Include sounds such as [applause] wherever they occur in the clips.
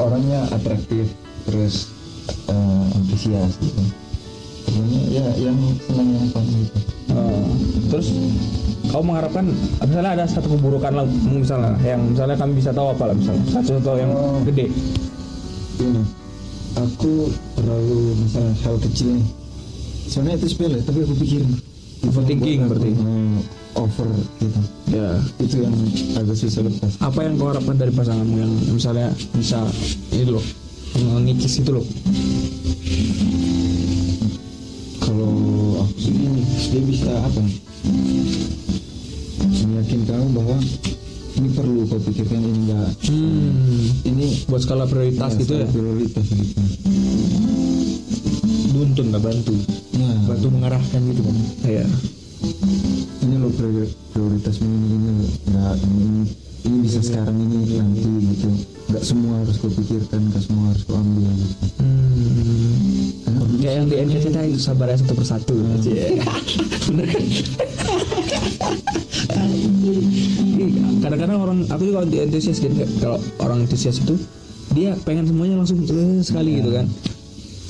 orangnya atraktif terus eh, antusias gitu. Pokoknya ya yang senang yang fun gitu. Oh, terus kau mengharapkan misalnya ada satu keburukan lah misalnya yang misalnya kami bisa tahu apa lah misalnya. Satu contoh yang Oh. gede. Ini aku terlalu misalnya hal kecil nih. Soalnya itu sepele tapi aku pikir Overthinking berarti. over gitu. Ya itu yang agak susah lepas. Apa yang kau harapkan dari pasanganmu yang misalnya bisa ini loh mengikis itu loh? Kalau aku sih ini dia bisa apa meyakinkan kamu bahwa ini perlu kau pikirkan ini enggak. Hmm, ini buat skala prioritas gitu ya? skala prioritas gitu nuntun nggak bantu. Ya bantu mengarahkan gitu kan iya. Ini lo priori- prioritasmu ini ini enggak ini, ini. Bisa sekarang ini nanti gitu. Enggak semua harus kau pikirkan enggak semua harus kau ambil gitu. Hmm. Kayak yang di NKCTH itu sabar ya satu persatu. Cie. bener kan Iya, kadang-kadang orang aku juga antusias gitu. Kalau orang antusias itu dia pengen semuanya langsung eh, sekali gitu kan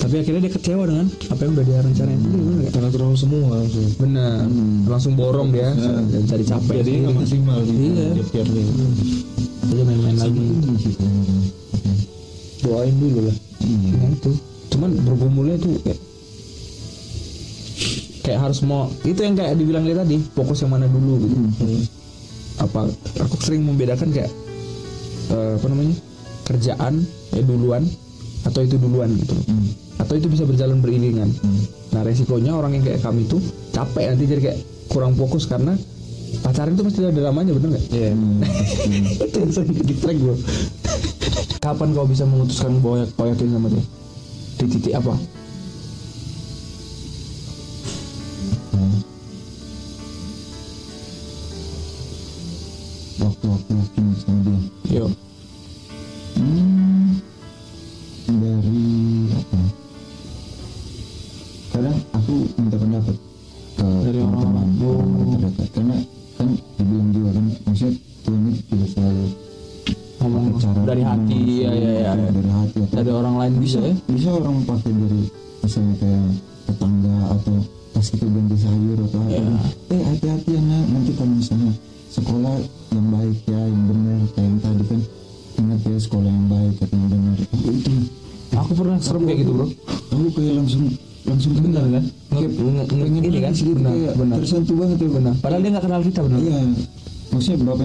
tapi akhirnya dia kecewa dengan apa yang udah dia rencanain. Iya, bener nggak? karena terlalu semua langsung. Bener. Langsung borong dia. Dan cari capek. Jadi nggak maksimal gitu Iya. tiap-tiapnya dia main-main lagi. Doain dulu lah. Iya. Nah, itu. Cuman bergumulnya tuh kayak kayak harus mau itu yang kayak dibilang dia tadi fokus yang mana dulu gitu. Apa aku sering membedakan kayak eh, apa namanya kerjaan ya duluan atau itu duluan gitu. Hmm. Atau itu bisa berjalan beriringan Hmm. nah resikonya orang yang kayak kami tuh capek nanti jadi kayak kurang fokus karena pacaran itu pasti ada dramanya bener nggak? Iya Hmm, [laughs] itu yang track bro kapan kau bisa memutuskan bahwa kau yakin sama dia di titik apa Hmm. waktu aku yakin sama dia yo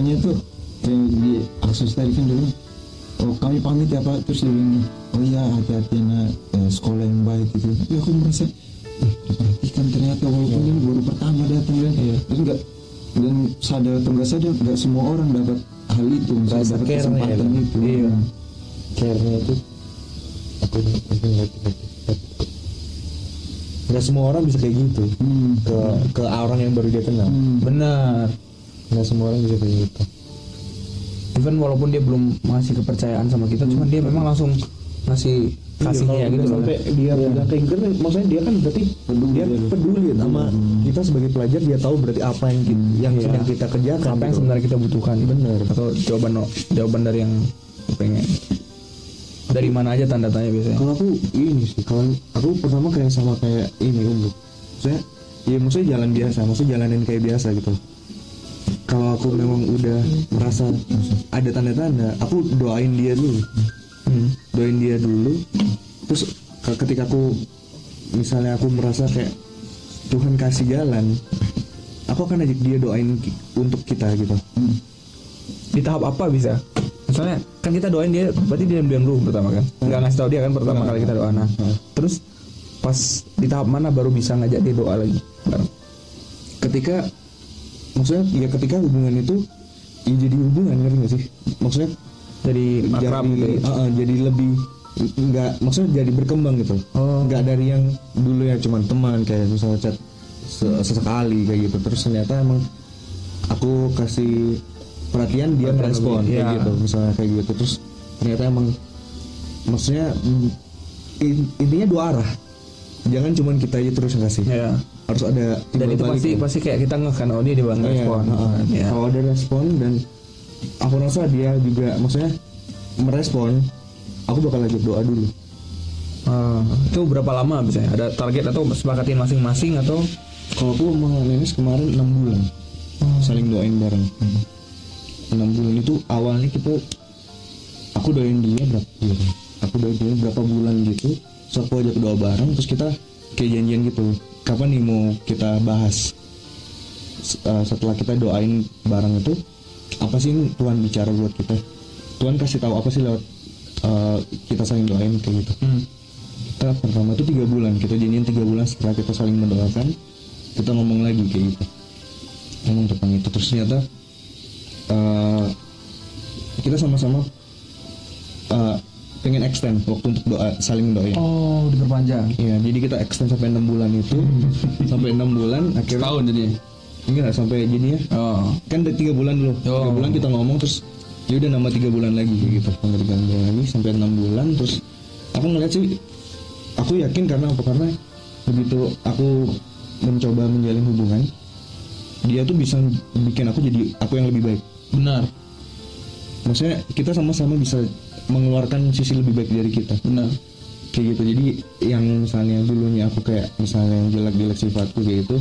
bapaknya itu kayak di akses tadi kan bilang oh kami pamit ya pak terus dia bilang oh iya hati-hati nak eh, sekolah yang baik gitu tapi aku merasa eh diperhatikan ternyata walaupun ini baru pertama datang kan Iya. terus enggak dan sadar atau enggak sadar enggak semua orang dapat hal itu misalnya dapat kesempatan ya. itu Iya. care-nya itu aku nggak semua orang bisa kayak gitu hmm. ke ke orang yang baru dia kenal Hmm. benar nggak semua orang bisa kayak gitu. Even walaupun dia belum ngasih kepercayaan sama kita cuman dia memang langsung ngasih kasihnya Iya, gitu kalau loh sampai dia udah kayak gitu kan, maksudnya dia kan berarti dia peduli sama kita sebagai pelajar dia tahu berarti apa yang kita, yang Iya. sedang kita kerjakan apa yang gitu. sebenarnya kita butuhkan. Bener. atau jawaban jawaban dari yang pengen dari mana aja tanda tanya biasanya? Kalau aku ini sih kalau aku pertama kayak sama kayak ini umum saya ya maksudnya jalan biasa maksudnya jalanin kayak biasa gitu kalau aku memang udah merasa ada tanda-tanda aku doain dia dulu. Hmm. doain dia dulu. Terus ke- ketika aku misalnya aku merasa kayak Tuhan kasih jalan aku akan ajak dia doain untuk kita gitu. Di tahap apa bisa? Misalnya kan kita doain dia berarti dia diam dulu pertama kan? Nggak ngasih tahu dia kan pertama kali kita doa. Nah terus pas di tahap mana baru bisa ngajak dia doa lagi? Ketika maksudnya ya ketika hubungan itu ya jadi hubungan ngerti gak sih? Maksudnya jadi akrab jadi, gitu uh, uh, jadi lebih nggak maksudnya jadi berkembang gitu. Oh. nggak dari yang dulu ya cuman teman kayak misalnya chat se- sesekali kayak gitu. Terus ternyata emang aku kasih perhatian dia merespon kayak iya. gitu misalnya kayak gitu. Terus ternyata emang maksudnya in- intinya dua arah. Jangan cuman kita aja terus yang kasih ya harus ada dan itu pasti kan. pasti kayak kita ngekan oh dia di bangga Iya, respon. Heeh. ya. kalau ada respon dan aku rasa dia juga maksudnya merespon aku bakal ajak doa dulu. Ah, itu berapa lama biasanya? Ada target atau sepakatin masing-masing atau? Kalau aku sama Nenes kemarin enam bulan saling doain bareng. Enam bulan itu awalnya kita aku doain dia berapa bulan aku doain dia berapa bulan gitu terus aku ajak doa bareng terus kita kayak janjian gitu kapan nih mau kita bahas? Uh, setelah kita doain bareng itu apa sih yang Tuhan bicara buat kita? Tuhan kasih tahu apa sih lewat uh, kita saling doain kayak gitu. Kita pertama itu tiga bulan. Kita janjian tiga bulan setelah kita saling mendoakan kita ngomong lagi kayak gitu. Ngomong tentang itu. Terus ternyata eh, kita sama-sama eh, pengen extend waktu untuk doa saling doain. Oh diperpanjang. Iya, jadi kita extend sampai enam bulan itu, [laughs] sampai enam bulan akhirnya tahun jadi enggak sampai jadi ya. Oh. Kan udah tiga bulan dulu, tiga Oh. bulan kita ngomong terus ya udah nambah tiga bulan lagi gitu, sampai tiga bulan lagi sampai enam bulan terus aku ngeliat sih, aku yakin karena apa? Karena begitu aku mencoba menjalin hubungan, dia tuh bisa bikin aku jadi aku yang lebih baik. benar Maksudnya kita sama-sama bisa mengeluarkan sisi lebih baik dari kita. benar. Kayak gitu. Jadi yang misalnya dulunya aku kayak misalnya yang jelek-jelek sifatku kayak gitu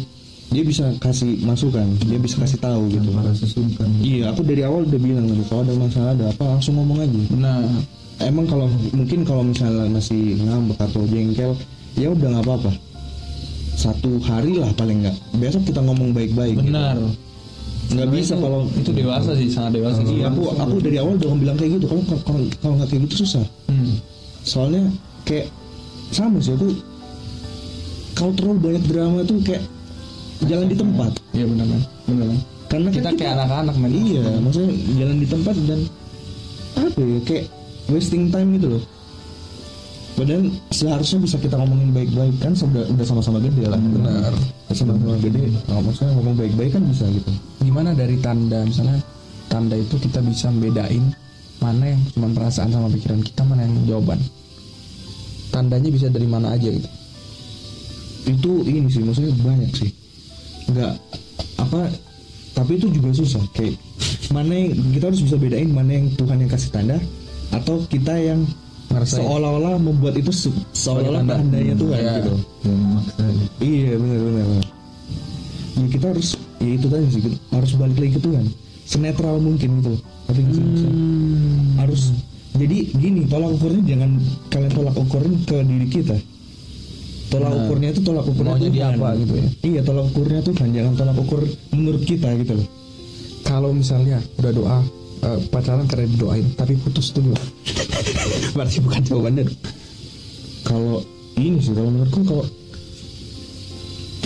dia bisa kasih masukan dia bisa kasih tahu gitu. tanpa rasa sungkan. Iya aku dari awal udah bilang gitu kalau ada masalah ada apa langsung ngomong aja. Benar. Emang kalau mungkin kalau misalnya masih ngambek atau jengkel ya udah nggak apa-apa. Satu hari lah paling nggak. Besok kita ngomong baik-baik gitu. Nggak bisa Itu- kalau itu dewasa sih sangat dewasa sih. Aku aku dari awal udah bilang kayak gitu kalau kalau kalau nggak kayak gitu susah. Hmm. soalnya kayak sama sih aku. Kalau terlalu banyak drama tuh kayak jalan di tempat. Iya benar kan benar kan karena kan kita kayak anak-anak men iya maksudnya jalan di tempat dan apa ya kayak wasting time gitu loh padahal seharusnya bisa kita ngomongin baik-baik kan sudah udah sama-sama gede lah. Benar. Sama-sama gede nah, maksudnya ngomong baik-baik kan bisa gitu. Gimana dari tanda? Misalnya tanda itu kita bisa membedain mana yang cuma perasaan sama pikiran kita mana yang jawaban. Tandanya bisa dari mana aja gitu. Itu ini sih maksudnya banyak sih. Nggak apa tapi itu juga susah. Kayak mana yang kita harus bisa bedain mana yang Tuhan yang kasih tanda atau kita yang. Seolah-olah membuat itu se- seolah-olah tanda. tandanya Tuhan Iya. gitu iya benar benar benar. ya kita harus ya itu tadi sih kita harus balik lagi ke Tuhan senetral mungkin gitu tapi maksudnya? harus jadi gini tolak ukurnya jangan kalian tolak ukurin ke diri kita tolak Benar. ukurnya itu tolak ukurnya Mau jadi apa gitu ya? iya tolak ukurnya Tuhan jangan tolak ukur menurut kita gitu loh kalau misalnya udah doa eh, pacaran karena didoain tapi putus tuh [laughs] gimana? berarti bukan jawabannya dong. kalau ini sih kalau menurutku kalau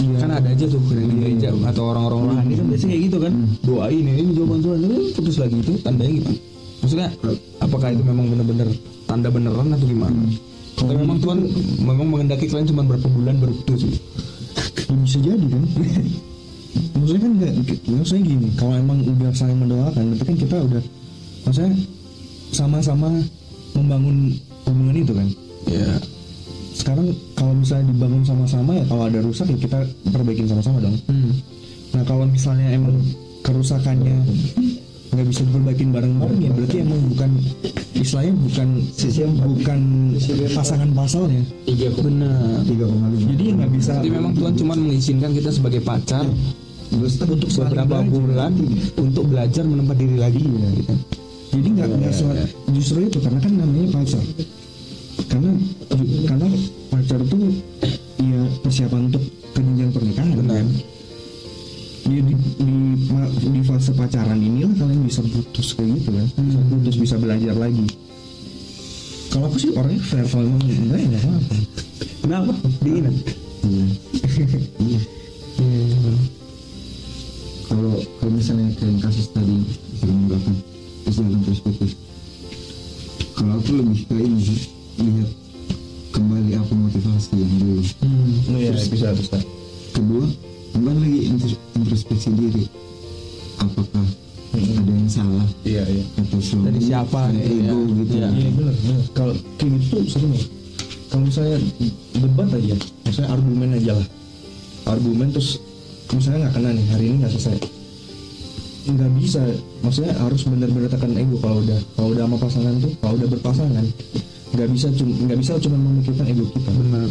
iya, kan ada aja tuh yang di gereja atau orang-orang rohani kan biasanya kayak gitu kan. Doain ya, ini jawaban Tuhan. Ini putus lagi itu tandanya gimana? Maksudnya apakah itu memang benar-benar tanda beneran atau gimana? Atau memang Tuhan memang mengendaki kalian cuma berapa bulan baru putus? Ya bisa jadi kan [laughs] maksudnya kan nggak maksudnya gini kalau emang udah saling mendoakan berarti kan kita udah maksudnya sama-sama membangun hubungan itu kan? Ya sekarang kalau misalnya dibangun sama-sama ya kalau ada rusak ya kita perbaikin sama-sama dong. Hmm. nah kalau misalnya emang kerusakannya nggak bisa diperbaikin bareng-bareng ya berarti emang bukan istilahnya bukan bukan pasangan pasalnya benar. Tiga koma lima. Jadi ya nggak bisa jadi memang Tuhan cuma mengizinkan kita sebagai pacar untuk beberapa bulan untuk belajar menempat diri lagi ya gitu. jadi nggak nggak se- justru itu karena kan namanya pacar. Karena karena pacar tuh ya persiapan untuk ke jenjang pernikahan kan di, di, di, di fase pacaran inilah kalian bisa putus kayak gitu kan bisa putus bisa belajar lagi kalau aku sih orangnya fair kalau emang enggak ya nggak apa-apa Kenapa? Diingat. Iya. Iya. Kalau kalau misalnya kayak kasus tadi sering bahkan terus dalam perspektif. Kalau aku lebih ke ini sih lihat kembali apa motivasi yang dulu. Hmm. iya bisa bisa Kedua kembali lagi intros- introspeksi diri. Apakah ada yang salah iya iya atau selalu Dari siapa, ego iya. gitu? Iya. Iya benar. Kalau kayak gitu tuh sering ya. Kalau misalnya debat aja, misalnya argumen aja lah. Argumen terus misalnya nggak kena nih hari ini nggak selesai. Nggak bisa, maksudnya harus benar-benar tekan ego kalau udah kalau udah sama pasangan tuh, kalau udah berpasangan nggak bisa cuma nggak bisa cuma memikirkan ego kita benar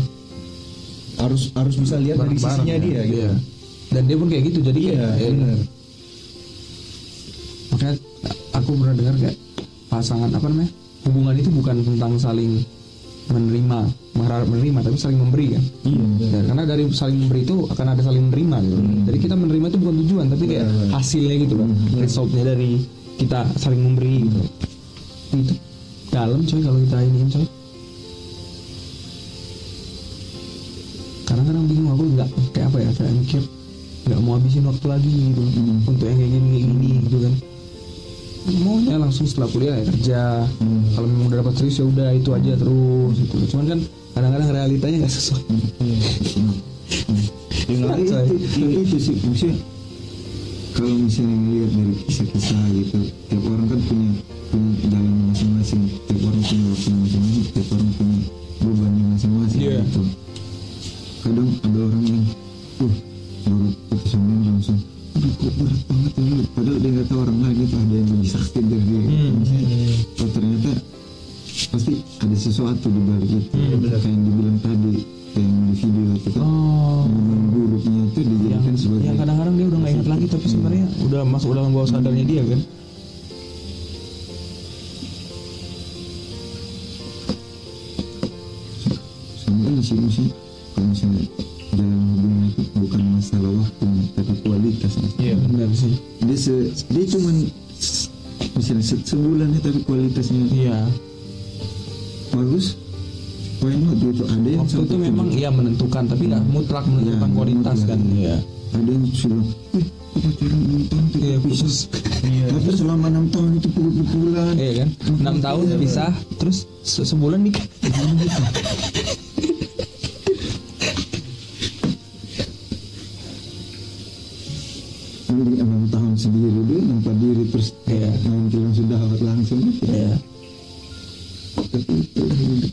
harus harus bisa lihat dari sisinya ya. dia gitu Iya. dan dia pun kayak gitu jadi iya kayak, ya, benar makanya aku pernah dengar kayak pasangan apa namanya hubungan itu bukan tentang saling menerima mengharap menerima tapi saling memberi kan iya Ya, karena dari saling memberi itu akan ada saling menerima gitu. Jadi kita menerima itu bukan tujuan tapi kayak Benar. hasilnya gitu loh. Resultnya dari kita saling memberi gitu. Itu dalam coy kalau kita ini coy. Kadang-kadang bingung aku nggak kayak apa ya kayak mikir nggak mau habisin waktu lagi gitu Hmm. untuk yang kayak gini kayak gini gitu kan. Maunya langsung setelah kuliah ya kerja. Hmm. Kalau memang udah dapat serius ya udah itu aja terus gitu. Cuman kan kadang-kadang realitanya nggak sesuai. Ya, nggak, Berat, coy. itu, itu, itu sih maksudnya kalau misalnya ngelihat dari kisah-kisah gitu tiap orang kan punya punya jalan masing-masing tiap orang punya waktu masing-masing tiap orang punya bebannya masing-masing Iya. gitu kadang ada orang yang uh baru putus hubungan langsung aduh kok berat banget ya lu padahal dia nggak tahu orang lain itu ada yang lebih sakit dari dia gitu. Hmm. Maksudnya, oh ternyata pasti ada sesuatu di balik itu Hmm. kayak yang dibilang tadi kayak yang di video itu kan Oh. momen buruknya itu yang, dijadikan sebagai yang kadang-kadang dia udah nggak ingat lagi tapi sebenarnya udah masuk dalam bawah sadarnya dia kan sama ini sih se, dia cuma s- misalnya se, sebulan ya tapi kualitasnya. Iya. Bagus. Why not? Gitu ada yang waktu itu memang tujuh- iya menentukan tapi nggak mutlak menentukan Iya, kualitas mutlak. kan. Iya. Ada yang sudah wih aku pacaran enam tahun Iya, bisa [laughs] tapi selama enam tahun itu pukul-pukulan iya kan? Enam tahun pisah terus se- sebulan nikah [laughs] mending enam tahun sendiri dulu nampak diri terus Iya. nanti langsung dawat langsung iya. Tapi itu hidup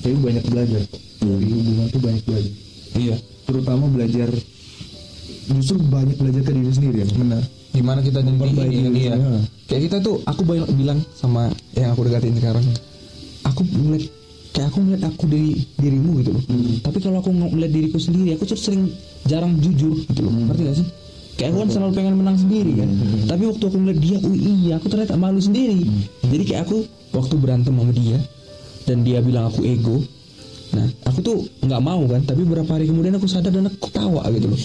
tapi banyak belajar. Dari hubungan tuh banyak belajar. Iya. Terutama belajar justru banyak belajar ke diri sendiri ya. Benar. Gimana kita Memperbaiki ini diri. iya. Sendiri. kayak kita tuh aku banyak bilang sama yang aku deketin sekarang. Aku melihat kayak aku melihat aku dari dirimu gitu loh. Tapi kalau aku ng- melihat diriku sendiri aku tuh sering jarang jujur gitu loh. Ngerti gak sih? Kayak aku kan selalu pengen menang sendiri kan. Tapi waktu aku melihat dia oh iya aku ternyata malu sendiri. Jadi kayak aku waktu berantem sama dia dan dia bilang aku ego nah aku tuh nggak mau kan. Tapi beberapa hari kemudian aku sadar dan aku ketawa gitu loh.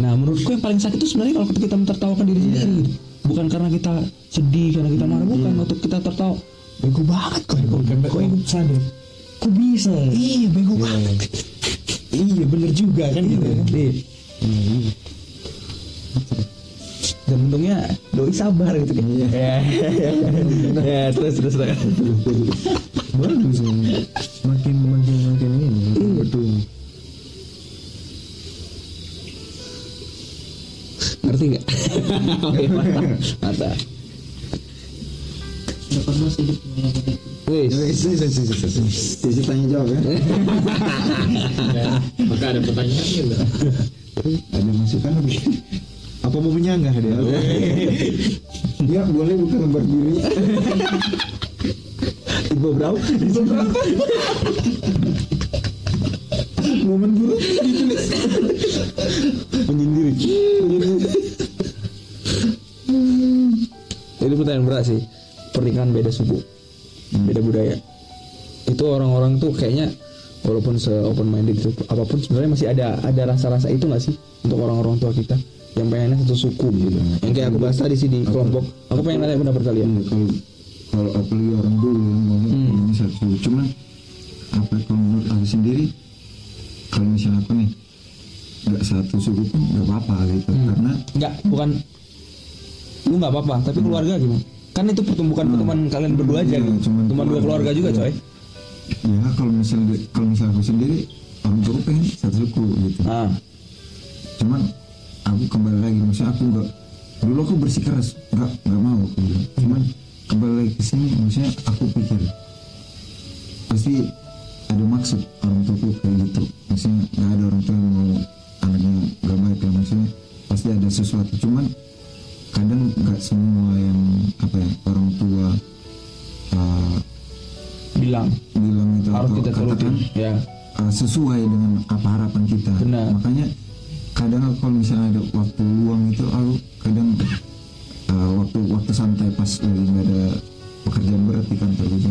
Nah menurutku yang paling sakit itu sebenarnya kalau kita mentertawakan diri sendiri gitu. bukan karena kita sedih karena kita marah bukan. Waktu kita tertawa bego banget kok ego. Kok ego sadar kok bisa. Iya bego. Banget iya bener juga kan gitu ya Iya. dan untungnya doi sabar gitu kan. Ya [laughs] ya terus terus terus. Bagus. Makin makin makin ini makin betul. Ngerti nggak [laughs] oke mantap mantap Wih, Sisi tanya jawab ya. [laughs] Maka ada pertanyaan enggak? ada masukan lebih apa mau menyanggah dia ya boleh buka lembar diri. Ibu berapa? Bisa berapa? Momen buruk ditulis Menyendiri. Itu pertanyaan berat sih. Pernikahan beda suku, beda budaya. Itu orang-orang tuh kayaknya walaupun se open minded itu apa pun sebenarnya masih ada ada rasa-rasa itu nggak sih untuk orang-orang tua kita yang pengennya satu suku gitu. Yang kayak aku bahas tadi sih di kelompok. Aku pengen nanya pendapat kalian. Iya, kalau kalau apalagi orang dulu yang ngomong Hmm. ini satu suku cuman apa kalau menurut aku sendiri kalau misalnya aku nih nggak satu suku pun nggak apa-apa gitu Hmm. karena Enggak, bukan lu nggak apa-apa, tapi keluarga gimana? Kan itu pertumbuhan pertemuan kalian berdua aja Iya, gitu. Cuma dua keluarga juga, Iya. coy. ya kalau misalnya kalau misalnya aku sendiri orang tua pengen satu suku gitu Ah, cuman aku kembali lagi maksudnya aku nggak dulu aku bersikeras nggak nggak mau aku bilang cuman kembali lagi ke sini maksudnya aku pikir pasti ada maksud orang tuaku kayak gitu maksudnya nggak ada orang tua yang mau anaknya nggak baik ya maksudnya pasti ada sesuatu cuman kadang nggak semua yang apa ya orang tua uh, bilang bilang itu harus kita turutin katakan ya uh, sesuai dengan apa harapan kita. Benar. Makanya kadang aku kalau misalnya ada waktu luang itu aku kadang uh, waktu waktu santai pas lagi nggak ada pekerjaan berat di kantor gitu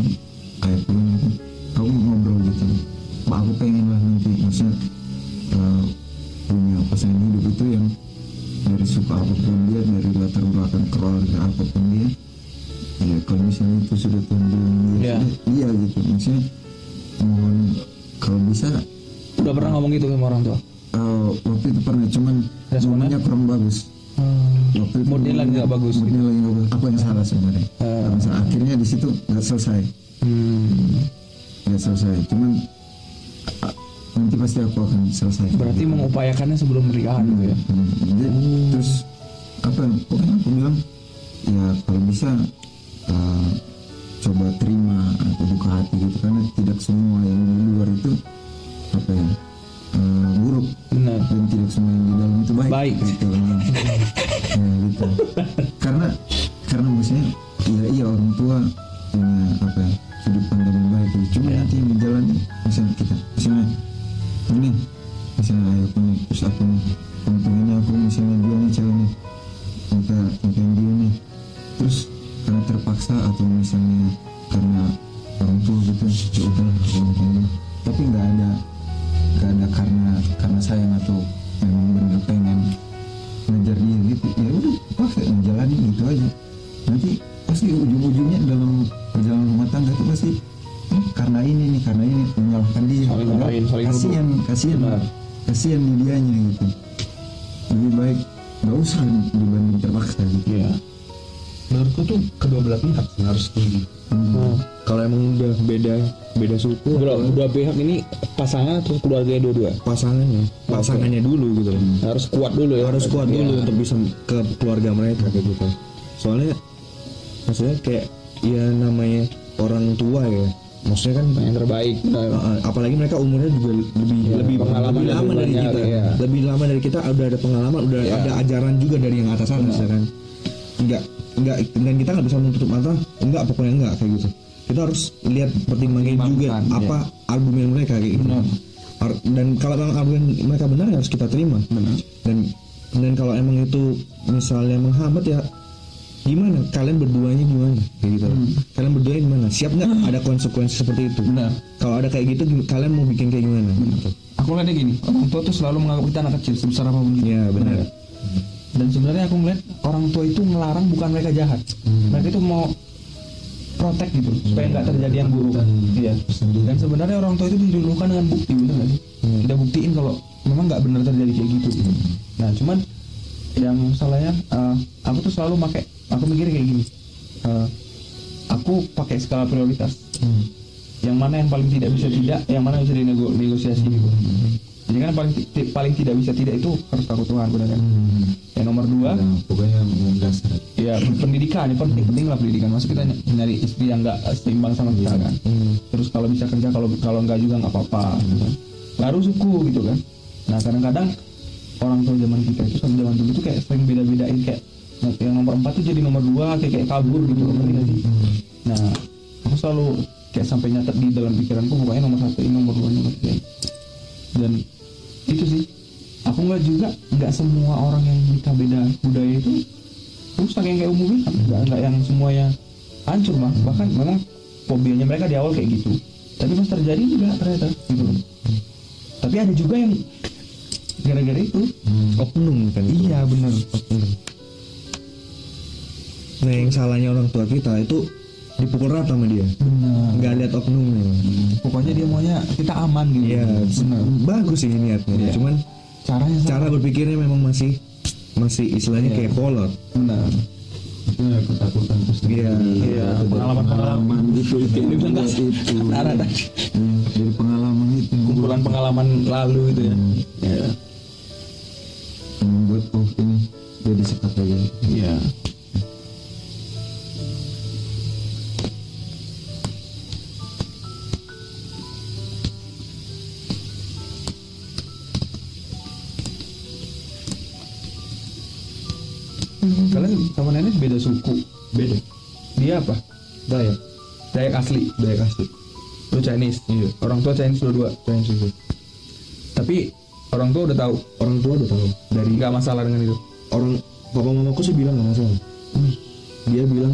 menyalahkan dia Saling nyalahin, saling kasihan. Kasihan kasihan di dianya gitu. Lebih baik nggak usah dibanding terpaksa gitu. Iya. menurutku tuh kedua belah pihak sih harus setuju. Hmm. kalau emang udah beda beda suku Dua, atau dua pihak ini pasangan atau keluarga dua-dua? Pasangannya. Pasangannya dulu gitu. Loh harus kuat dulu ya. Harus kuat dulu Iya. untuk bisa ke keluarga mereka kayak gitu. Soalnya maksudnya kayak ya namanya orang tua ya maksudnya kan yang terbaik. Benar. Uh, apalagi mereka umurnya juga lebih Iya, lebih pengalaman lebih lama dari banyak, kita. iya. lebih lama dari kita udah ada pengalaman udah Iya. ada ajaran juga dari yang atas ya kan enggak enggak dan kita nggak bisa menutup mata enggak pokoknya enggak kayak gitu. Kita harus lihat pertimbangan juga iya. apa argumen mereka kayak gitu. Ar- dan kalau memang argumen mereka benar ya harus kita terima. Dan dan kalau emang itu misalnya menghambat ya gimana? Kalian berduanya gimana kayak gitu. Kalian berdua gimana siap nggak ada konsekuensi seperti itu? Benar. kalau ada kayak gitu kalian mau bikin kayak gimana? Gitu. aku lihatnya gini orang tua tuh selalu menganggap kita anak kecil sebesar apa pun juga. Iya, benar. dan sebenarnya aku ngeliat orang tua itu melarang bukan mereka jahat. Mereka itu mau protek gitu supaya nggak terjadi yang buruk. Iya. dan sebenarnya orang tua itu didulukan dengan bukti benar nggak sih? Kita buktiin kalau memang nggak benar terjadi kayak gitu. Nah cuman yang salahnya eh, aku tuh selalu pakai aku mikir kayak gini eh, aku pakai skala prioritas. Yang mana yang paling tidak bisa tidak yang mana bisa dinegosiasi gitu. Jadi kan paling paling tidak bisa tidak itu harus takut Tuhan benar kan yang nomor dua Nah, pokoknya yang dasar. ya pendidikan ya penting penting lah pendidikan. Masuk kita ny- nyari istri yang nggak seimbang sama kita kan? Terus kalau bisa kerja kalau kalau nggak juga nggak apa-apa gitu kan. baru suku gitu kan? Nah kadang-kadang orang tua zaman kita itu sama zaman dulu tuh kayak sering beda-bedain kayak yang nomor empat tuh jadi nomor dua kayak kayak kabur gitu ngerti nggak sih? Nah aku selalu kayak sampai nyatet di dalam pikiranku pokoknya nomor satu ini nomor dua nomor tiga dan itu sih aku ngeliat juga nggak semua orang yang nikah beda budaya itu rusak yang kayak umumnya nggak nggak yang semuanya hancur mah bahkan memang fobianya mereka di awal kayak gitu. Tapi pas terjadi juga ternyata gitu tapi ada juga yang gara-gara itu. Oknum kan itu. iya benar oknum nah yang salahnya orang tua kita itu dipukul rata sama dia. Benar. Nggak lihat oknumnya. Pokoknya dia maunya kita aman gitu. Iya, benar. Bagus sih niatnya Iya. cuman caranya salah. cara berpikirnya memang masih masih istilahnya Iya. kayak kolot. Benar. Itu ya ketakutan terus Iya, iya, pengalaman-pengalaman. itu itu Ini itu. Iya, dari pengalaman itu kumpulan pengalaman lalu itu ya. Iya. yang membuat oh ini jadi sekat aja Iya. Kalian sama nenek beda suku, beda. Di dia apa? Dayak. Dayak asli Dayak asli. Lu Chinese Iya. orang tua Chinese dua-dua Chinese juga tapi orang tua udah tahu orang tua udah tahu. Dari nggak masalah dengan itu. Orang papa mamaku sih bilang nggak masalah. Dia bilang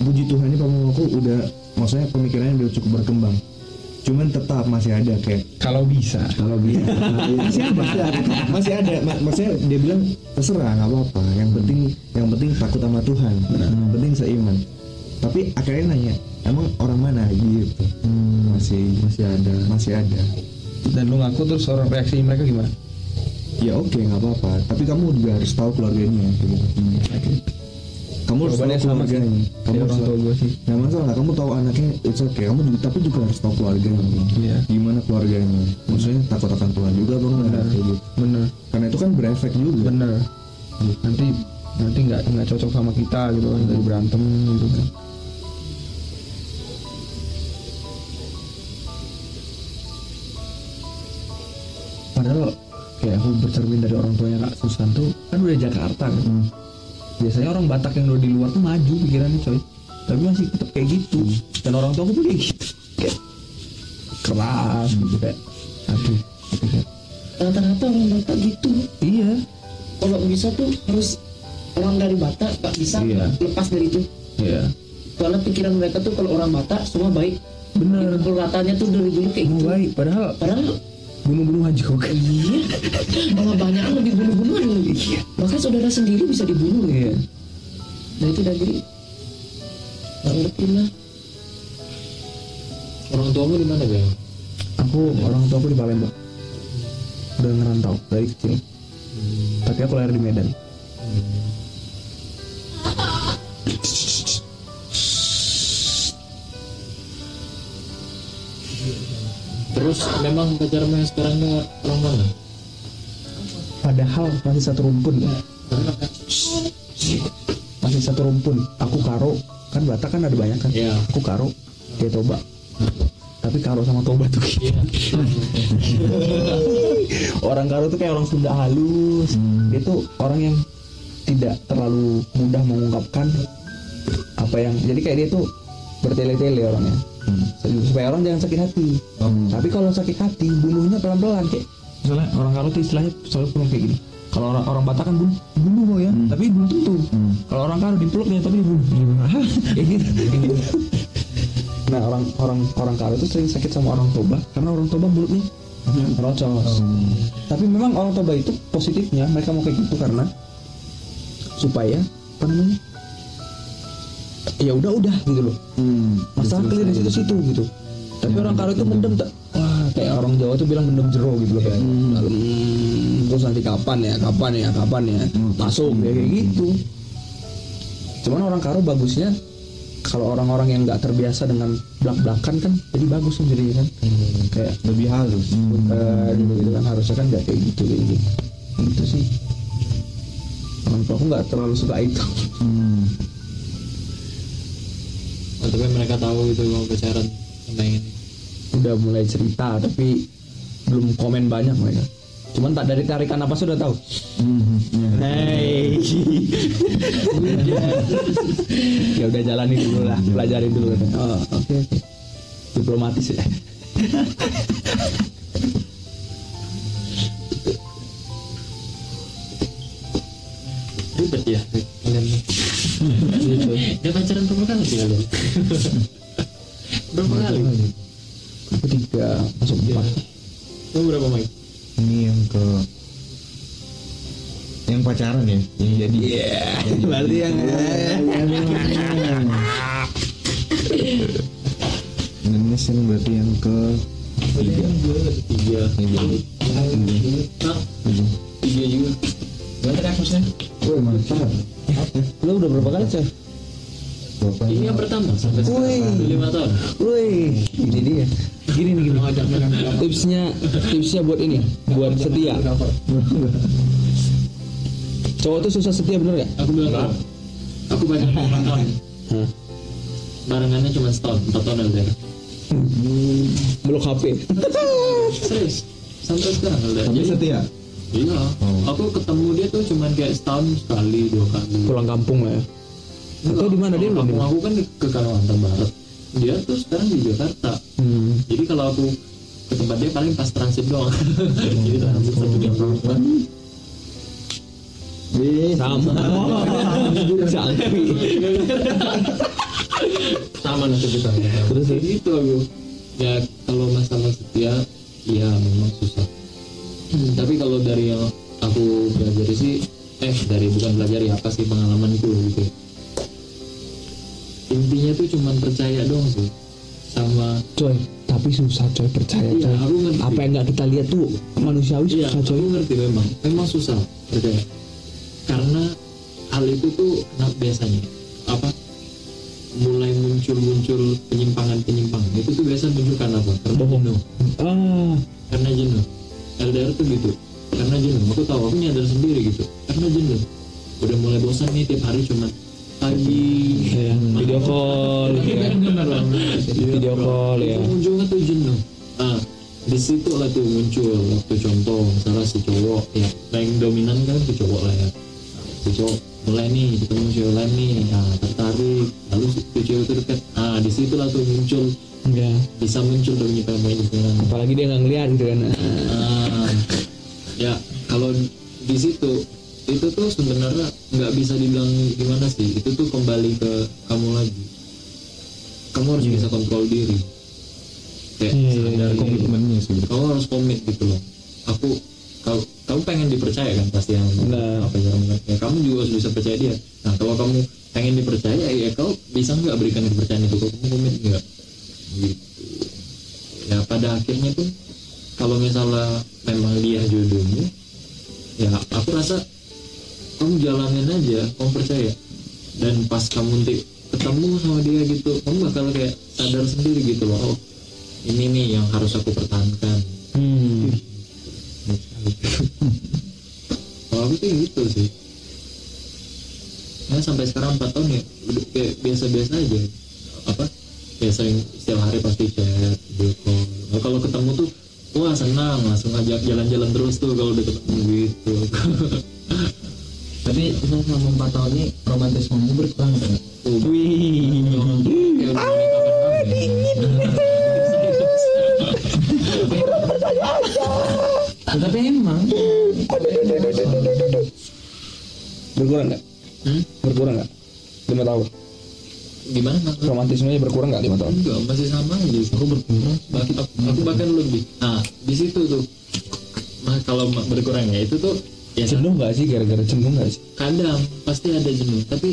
puji Tuhan ini papa mamaku udah maksudnya pemikirannya udah cukup berkembang cuman tetap masih ada kayak kalau bisa. Kalau bisa masih ada masih ada. Masih ada. Ma- maksudnya dia bilang terserah nggak apa-apa. Yang penting yang penting takut sama Tuhan. Yang penting seiman. Tapi akhirnya nanya emang orang mana? Gitu. Masih masih ada. masih ada. Dan lu ngaku terus orang reaksi mereka gimana? Ya oke nggak apa-apa. Tapi kamu juga harus tahu keluarganya gitu. Kamu harus tahu sama sih. Keluarganya kayak kamu harus orang tua tahu gue sih. Nggak masalah kamu tahu anaknya it's okay. Kamu juga tapi juga harus tahu keluarganya Iya. gimana keluarganya. Maksudnya takut akan Tuhan juga apa enggak? Benar. kayak gitu. Bener karena itu kan berefek juga. Bener nanti nanti nggak nggak cocok sama kita gitu kan dari berantem gitu kan. Padahal kayak aku bercermin dari orang tuanya kak Susan tuh kan udah Jakarta kan biasanya orang Batak yang udah di luar tuh maju pikirannya coy. Tapi masih tetap kayak gitu. Dan orang tua aku pun kayak gitu. Kayak keras gitu kayak aduh. Gitu rata-rata orang Batak gitu. Iya. Kalau bisa tuh harus orang dari Batak gak bisa Iya. lepas dari itu. Iya. Karena pikiran mereka tuh kalau orang Batak semua baik. Bener Pukul ratanya tuh dari dulu kayak gitu. baik. Padahal padahal bunuh-bunuh juga iya. Malah banyak yang lebih bunuh-bunuhan lagi. Bahkan saudara sendiri bisa dibunuh. Iya. Nah itu dari nggak ngerti lah. Orang tuamu di mana bang? aku orang tua aku di Palembang. Udah ngerantau dari kecil. Tapi aku lahir di Medan Terus memang pacarmu yang sekarang orang mana? padahal masih satu rumpun. Masih satu rumpun. Aku karo. Kan Batak kan ada banyak kan? Iya. aku karo dia toba. Tapi karo sama toba tuh. Iya. orang karo tuh kayak orang Sunda halus. Dia tuh orang yang tidak terlalu mudah mengungkapkan apa yang jadi kayak dia tuh bertele-tele orangnya supaya orang jangan sakit hati. Tapi kalau sakit hati bunuhnya pelan-pelan kayak misalnya orang karo tuh istilahnya selalu pulang kayak gini. Kalau orang orang Batak kan bunuh bunuh kok ya tapi belum tentu kalau orang karo dipeluknya tapi dibunuh. [laughs] Kayak gitu. Nah orang orang orang karo tuh sering sakit sama orang toba. Karena orang toba mulutnya rocos tapi memang orang toba itu positifnya. Mereka mau kayak gitu karena supaya apa namanya ya udah udah gitu loh. Masalah clear di situ situ gitu. Tapi orang karo itu mendem tak wah kayak orang Jawa tuh bilang mendem jero gitu loh kayak dalam "Hmm, terus nanti kapan ya kapan ya kapan ya masuk ya kayak gitu. Cuman orang karo bagusnya kalau orang-orang yang nggak terbiasa dengan belak-belakan kan jadi bagus kan. Jadi kan kayak lebih halus. Eh, gitu, gitu kan. Harusnya kan nggak kayak gitu kayak gitu. Gitu sih. Orang tua aku nggak terlalu suka itu Oh, tapi mereka tahu itu mau pacaran sama yang ini. udah mulai cerita tapi belum komen banyak mereka cuman tak dari tarikan apa sudah tahu Hei, [laughs] ya udah jalani dulu lah, pelajari dulu. Oh, oke oke. Diplomatis ya. Ribet ya. Dia pacaran berapa kali sih [laughs] kalian? berapa kali? Aku tiga masuk empat. Kamu berapa Mike? ini yang ke yang pacaran ya yang jadi Iya, berarti yang Indonesia ini berarti yang ke tiga Tiga. tiga? Tiga juga. Berapa kasusnya? Woi mantap lu udah berapa kali coy? Bapak Ini yang pertama sampai sekarang lima tahun. Wih, ini dia. Gini nih gini. Tipsnya, tipsnya buat ini, buat setia. Cowok tuh susah setia bener gak? Aku bilang tahu. Aku banyak lima tahun. Hah? Barengannya cuma setahun, empat tahun LDR. Meluk HP. Serius. Sampai sekarang LDR. tapi Jadi, setia iya. Oh. Aku ketemu dia tuh cuma kayak setahun sekali, dua kali. Pulang kampung lah ya. Atau di mana dia kampung aku kan ke Kalimantan Barat dia tuh sekarang di Jakarta. Hmm. jadi kalau aku ke tempat dia paling pas transit doang. [laughs] Jadi transit satu jam. Eh, Sama. Sangki. sama. Nasib kita. Terus? Jadi itu aku. Ya kalau masalah setia ya memang susah. Hmm, tapi kalau dari yang aku pelajari sih eh dari bukan pelajari apa sih pengalaman itu gitu. ya. Intinya tuh cuman percaya doang sih sama Coy, tapi susah coy percaya Iya, coy. aku ngerti. Apa yang nggak kita lihat tuh manusiawi Iya, susah coy. aku ngerti memang. Memang susah percaya. Karena hal itu tuh nah, biasanya apa? Mulai muncul-muncul penyimpangan-penyimpangan. Itu tuh biasa muncul karena apa? Karena jenuh. Ah, Karena jenuh. LDR tuh gitu. Karena jenuh. Aku tahu, aku nyadar sendiri gitu. Karena jenuh. Udah mulai bosan nih tiap hari cuma pagi video call, Iya, ya. video call ya. itu munculnya tuh jenuh ah di situ lah tuh muncul. Waktu contoh misalnya si cowok ya paling dominan kan si cowok lah ya. Si cowok mulai nih ketemu cewek lain nih nah, tertarik. Lalu si si cewek itu dekat. Ah di situ lah tuh muncul. Ya. bisa muncul dong nyimpangan Apalagi dia nggak ngeliat gitu kan. ah ya kalau di situ itu tuh sebenarnya nggak bisa dibilang gimana sih. Itu tuh kembali ke kamu lagi. Kamu harus bisa kontrol diri. Kayak sadar iya. diri. komitmennya sih. kamu harus komit gitu loh. Aku kalau kamu pengen dipercaya kan? Pasti yang Nah. apa yang ya kamu juga harus bisa percaya dia. Nah kalau kamu pengen dipercaya ya kau bisa nggak berikan kepercayaan itu kamu komit nggak? Gitu. Ya pada akhirnya tuh kalau misalnya memang dia jodohmu ya aku rasa kamu jalanin aja kamu percaya. Dan pas kamu nanti ketemu sama dia gitu kamu bakal kayak sadar sendiri gitu loh oh ini nih yang harus aku pertahankan. Hmm. kalau aku sih gitu sih. Ya sampai sekarang 4 tahun ya kayak biasa-biasa aja. Apa? Ya sering setiap hari pasti chat video call. Nah, kalau ketemu tuh wah senang langsung ajak jalan-jalan terus tuh kalau udah ketemu gitu [laughs] tapi selama 4 tahun ini romantismemu berkurang enggak? Wih. Kapan-kapan. [laughs] tapi emang Berkurang nggak? Hmm? Berkurang nggak? Lima tahun. gimana Romantismenya berkurang nggak lima tahun? enggak masih sama aja aku berkurang aku, bahkan lebih nah di situ tuh nah, kalau berkurang ya itu tuh ya Jenuh nggak sih? Gara-gara jenuh nggak sih? kadang pasti ada jenuh. Tapi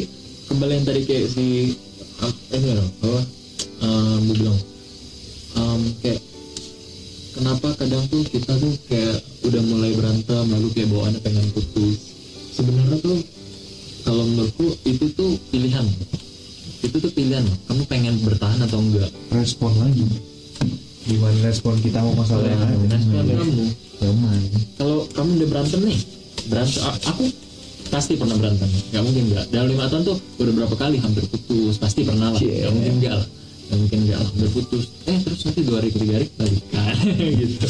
kembali yang tadi kayak si um, eh dong apa? Um, dia bilang. Um, kayak kenapa kadang tuh kita tuh kayak udah mulai berantem lalu kayak bawaannya pengen putus. Sebenarnya tuh kalau menurutku itu tuh pilihan. Itu tuh pilihan. Loh. kamu pengen bertahan atau enggak? Respon lagi. Gimana respon kita mau masalah yang ada respon kamu. Kalau kamu udah berantem nih berantem. Aku pasti pernah berantem. Nggak mungkin nggak. Dalam lima tahun tuh udah berapa kali hampir putus. Pasti pernah lah. Nggak mungkin nggak lah. Nggak mungkin nggak lah. Hampir putus. Eh terus nanti dua hari ketiga hari balikan. [laughs] Gitu.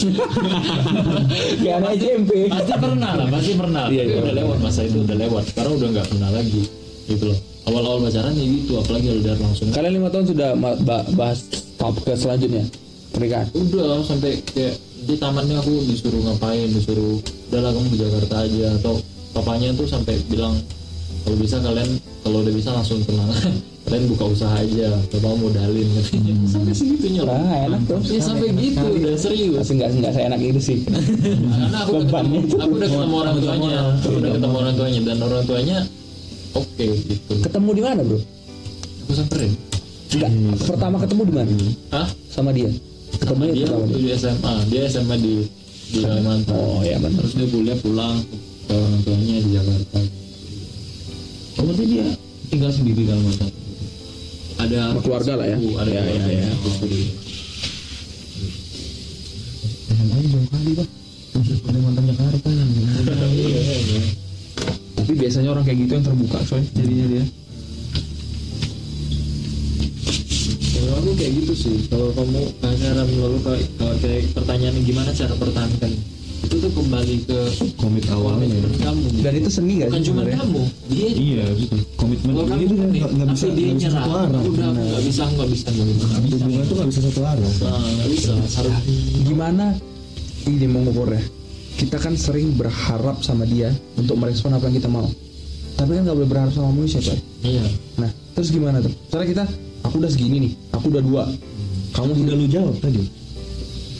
Kayak anak SMP. pasti pernah lah pasti pernah. Iya, iya. udah lewat masa itu udah lewat. Sekarang udah nggak pernah lagi. Gitu loh. Awal-awal pacaran ya gitu apalagi udah langsung. Kalian lima tahun sudah bahas top ke selanjutnya? Pernikahan. udah sampai kayak di tamannya aku disuruh ngapain disuruh udahlah kamu ke Jakarta aja atau papanya tuh sampai bilang kalau bisa kalian kalau udah bisa langsung tenang [laughs] kalian buka usaha aja coba modalin katanya sampai segitunya loh Ah, enak tuh. ya sampai gitu udah serius Tapi nggak nggak saya enak itu sih. karena aku udah Bebannya ketemu, aku udah ketemu orang tuanya aku udah ketemu orang tuanya dan orang tuanya oke gitu Ketemu di mana bro? aku samperin Enggak. Pertama ketemu di mana? ah Sama dia. Sama dia waktu di SMA dia SMA di di Kalimantan Oh ya benar. terus dia kuliah pulang ke orang tuanya di Jakarta oh berarti dia tinggal sendiri di Kalimantan ada Keluarga lah ya. ada Ya, keluarga ya, ya. nya jauh kali pak Kalimantan Jakarta Tapi biasanya orang kayak gitu yang terbuka coy. Jadinya dia. Kalau aku kayak gitu sih. Kalau kamu lalu kayak kalau kayak pertanyaan gimana cara pertahankan? Itu itu tuh kembali ke komit awalnya. kamu. Dan itu seni gak bukan cuma kamu dia iya gitu komitmen Kalau kamu nih, nggak nggak bisa dia nggak bisa nyerah. satu arah. Udah nggak bisa nggak bisa nggak bisa. Hubungan tuh nggak bisa satu arah. Nah, nggak bisa harus gimana? Ini mau ngukurnya kita kan sering berharap sama dia untuk merespon apa yang kita mau. Tapi kan nggak boleh berharap sama manusia coy. Iya. Nah terus gimana tuh? Misalnya kita aku udah segini nih aku udah dua. Kamu udah lu jawab tadi.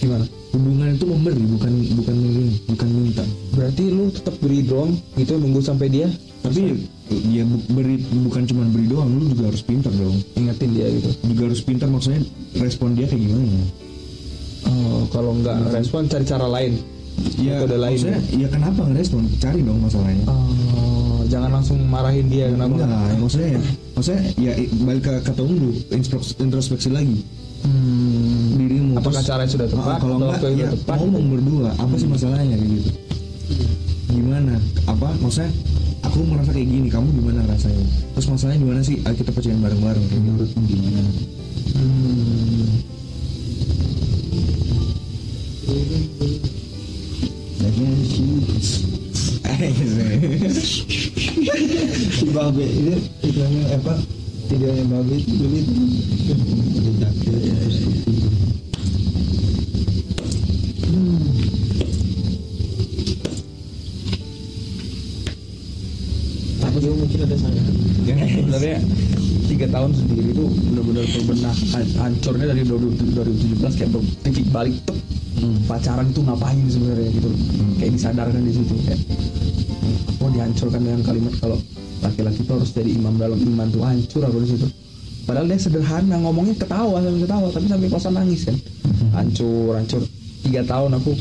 Gimana? Hubungan itu memberi bukan bukan menerima bukan minta. Berarti lu tetap beri doang gitu nunggu sampai dia? Tapi ya bu- beri bukan cuma beri doang lu juga harus pintar dong. Ingetin dia gitu. Juga harus pintar maksudnya respon dia kayak gimana oh kalau nggak respon cari cara lain. Ya Metode lain. ya kenapa ngerespon cari dong masalahnya. Oh, jangan langsung marahin dia kenapa Enggak, maksudnya ya, maksudnya ya balik ke kata dulu introspeksi, lagi Hmm, dirimu. apakah Terus, caranya sudah tepat ah, kalau atau enggak waktu itu ya tepat ngomong berdua apa sih masalahnya kayak gitu. Gimana? Apa maksudnya aku merasa kayak gini, kamu gimana rasanya? Terus masalahnya gimana sih? Ayo kita percaya bareng-bareng kayak menurutmu gimana? Hmm. Si babe itu iklannya apa videonya babe itu dulu itu tapi dia mungkin ada saya sebenarnya tiga tahun sendiri itu benar-benar berbenah Han- hancurnya dari 2017 kayak titik balik tuh pacaran itu ngapain sebenarnya gitu. Kayak disadarkan di situ kayak oh dihancurkan dengan kalimat kalau laki-laki itu harus jadi imam dalam iman tuh hancur aku di situ. Padahal dia sederhana ngomongnya ketawa sambil ketawa tapi sampai kosan nangis kan. Hancur hancur. Tiga tahun aku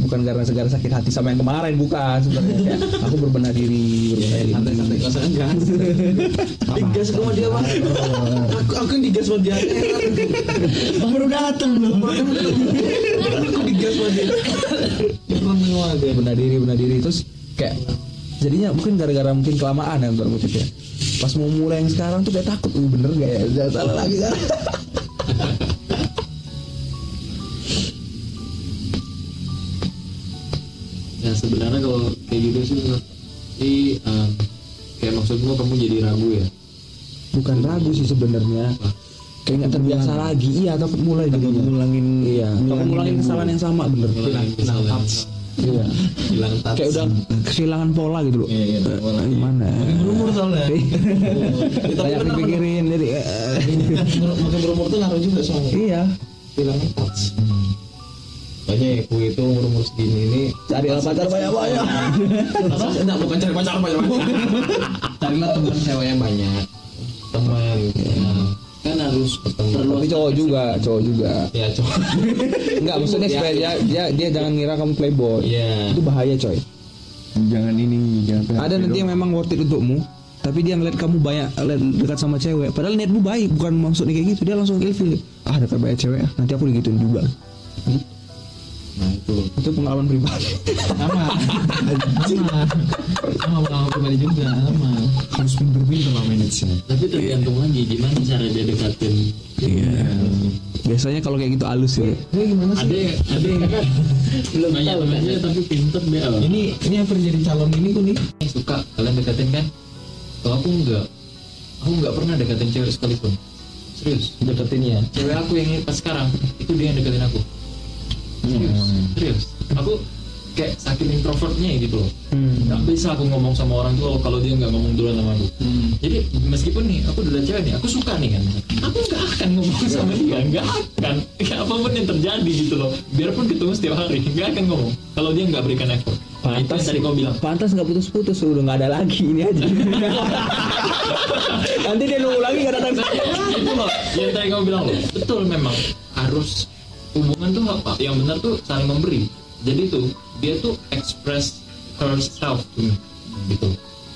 bukan karena segala sakit hati sama yang kemarin bukan sebenarnya. Kayak [laughs] aku berbenah diri berbenah diri. Santai-santai nggak usah gas digas sama dia bang aku aku yang digas sama dia. [laughs] Baru datang loh. Aku digas sama semua dia [laughs] benar diri benar diri. Terus kayak jadinya mungkin gara-gara mungkin kelamaan ya baru ya. Pas mau mulai yang sekarang tuh kayak takut uh, bener gak ya? Jangan salah lagi kan? [laughs] Ya sebenarnya kalau kayak gitu sih menurut sih eh, kayak maksudmu kamu jadi ragu ya? Bukan ragu sih sebenarnya. Kayak nggak terbiasa lagi. Iya takut mulai Takut jadinya. ngulangin iya. Ngulangin kesalahan yang sama bener. Ngulangin kesalahan iya. Hilang kayak udah kehilangan pola gitu loh Iya, iya, Eh, pola. gimana? Makin berumur soalnya. Banyak dipikirin jadi eh, makin berumur tuh ngaruh juga soalnya. Iya. Hilang touch. Banyak aku itu umur umur segini ini. Cari pacar banyak banyak enggak bukan cari pacar banyak banyak [laughs] carilah teman cewek yang banyak. Teman ya. Kan harus bertemu tapi cowok juga cowok juga ya cowok [laughs] Enggak, maksudnya Ya, supaya dia, dia dia jangan ngira kamu playboy. Iya. Itu bahaya, coy. Jangan ini, jangan Ada nanti yang memang worth it untukmu, tapi dia ngeliat kamu banyak liat dekat sama cewek. Padahal niatmu baik, bukan maksudnya kayak gitu. Dia langsung ilfil. Ah, dekat banyak cewek, ah, nanti aku digituin juga. Nah itu Itu pengalaman pribadi. sama. Sama. Sama pengalaman pribadi juga sama. Harus pinter-pinter lah manage-nya. tapi tergantung lagi gimana cara dia dekatin Iya. Biasanya kalau kayak gitu halus ya. ada yang ada yang kan belum banyak temennya tapi pinter dia. Ini ini yang pernah jadi calon ini kok nih. Suka kalian deketin kan? Kalau aku enggak. Aku enggak pernah deketin cewek sekalipun. Serius Deketinnya. cewek aku yang pas sekarang itu dia yang deketin aku serius serius. Aku kayak saking introvertnya gitu loh. Hmm. nggak bisa aku ngomong sama orang tuh kalau dia nggak ngomong duluan sama aku. Jadi meskipun nih aku udah cewek nih aku suka nih kan. Aku nggak akan ngomong sama dia nggak akan. Ya, apa pun yang terjadi gitu loh. Biarpun ketemu setiap hari nggak akan ngomong kalau dia nggak berikan effort. Nah, yang tadi kau bilang. Pantas nggak putus-putus, udah nggak ada lagi ini aja. [laughs] Nanti dia nunggu lagi nggak datang. itu loh yang tadi kamu bilang loh. Betul memang harus hubungan tuh apa? Yang benar tuh saling memberi. Jadi tuh dia tuh express herself to me gitu.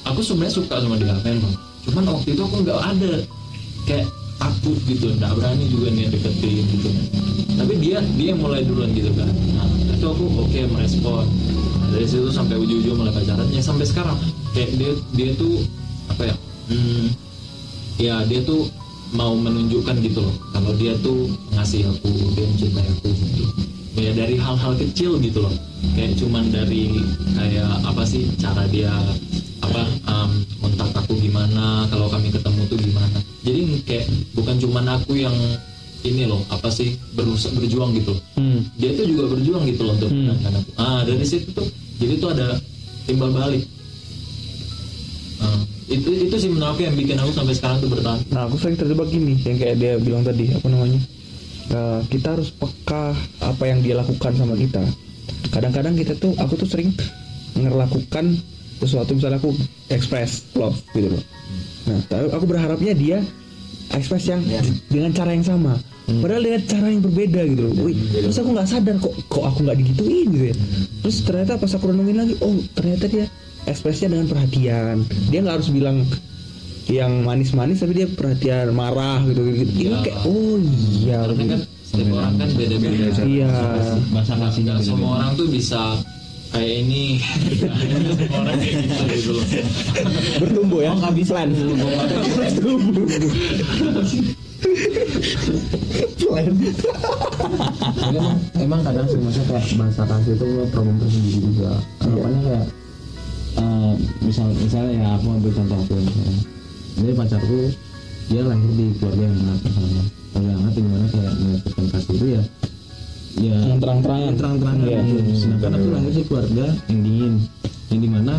Aku sebenarnya suka sama dia memang. Cuman waktu itu aku nggak ada kayak takut gitu nggak berani juga nih deketin gitu. Tapi dia dia mulai duluan gitu kan. Nah itu aku oke merespon. Nah, dari situ sampai ujung-ujung mulai pacaran. Ya sampai sekarang. Kayak dia dia tuh apa ya hmm, ya dia tuh mau menunjukkan gitu loh. Kalau dia tuh ngasih aku dia mencintai aku gitu. Ya dari hal-hal kecil gitu loh. Kayak cuman dari kayak apa sih cara dia apa um, kontak aku gimana kalau kami ketemu tuh gimana. Jadi kayak bukan cuman aku yang ini loh apa sih berusaha berjuang gitu loh. Hmm. dia tuh juga berjuang gitu loh untuk Hmm. aku. Ah dari situ tuh jadi tuh ada timbal balik itu itu sih menurut aku yang bikin aku sampai sekarang tuh bertahan Nah aku sering terjebak gini yang kayak dia bilang tadi apa namanya eh, kita harus peka apa yang dia lakukan sama kita. Kadang-kadang kita tuh aku tuh sering ngelakukan sesuatu misalnya aku express love gitu loh. Nah tapi aku berharapnya dia express yang dengan cara yang sama. Padahal dengan cara yang berbeda gitu loh. Wih, terus aku nggak sadar kok kok aku nggak digituin gitu ya. Terus ternyata pas aku renungin lagi, oh ternyata dia ekspresinya dengan perhatian. Dia nggak harus bilang yang manis-manis tapi dia perhatian marah gitu gitu. Ini Iya. kayak oh iya. karena kan setiap orang kan beda-beda Iya. bahasa kasihnya semua orang tuh bisa kayak ini [laughs] semua orang kayak gitu gitu loh Bertumbuh ya. Oh, bisa. Plan. Jadi emang, emang kadang sih maksudnya kayak bahasa kasih itu problem tersendiri juga harapannya kayak eh, misal misalnya ya aku ambil contoh aku misalnya jadi pacarku dia lahir di keluarga yang sangat misalnya keluarga yang hangat di mana kayak menyatukan kasih itu ya ya Yang terang-terangan. terang-terangan gitu. sedangkan aku lahir di keluarga yang dingin yang di mana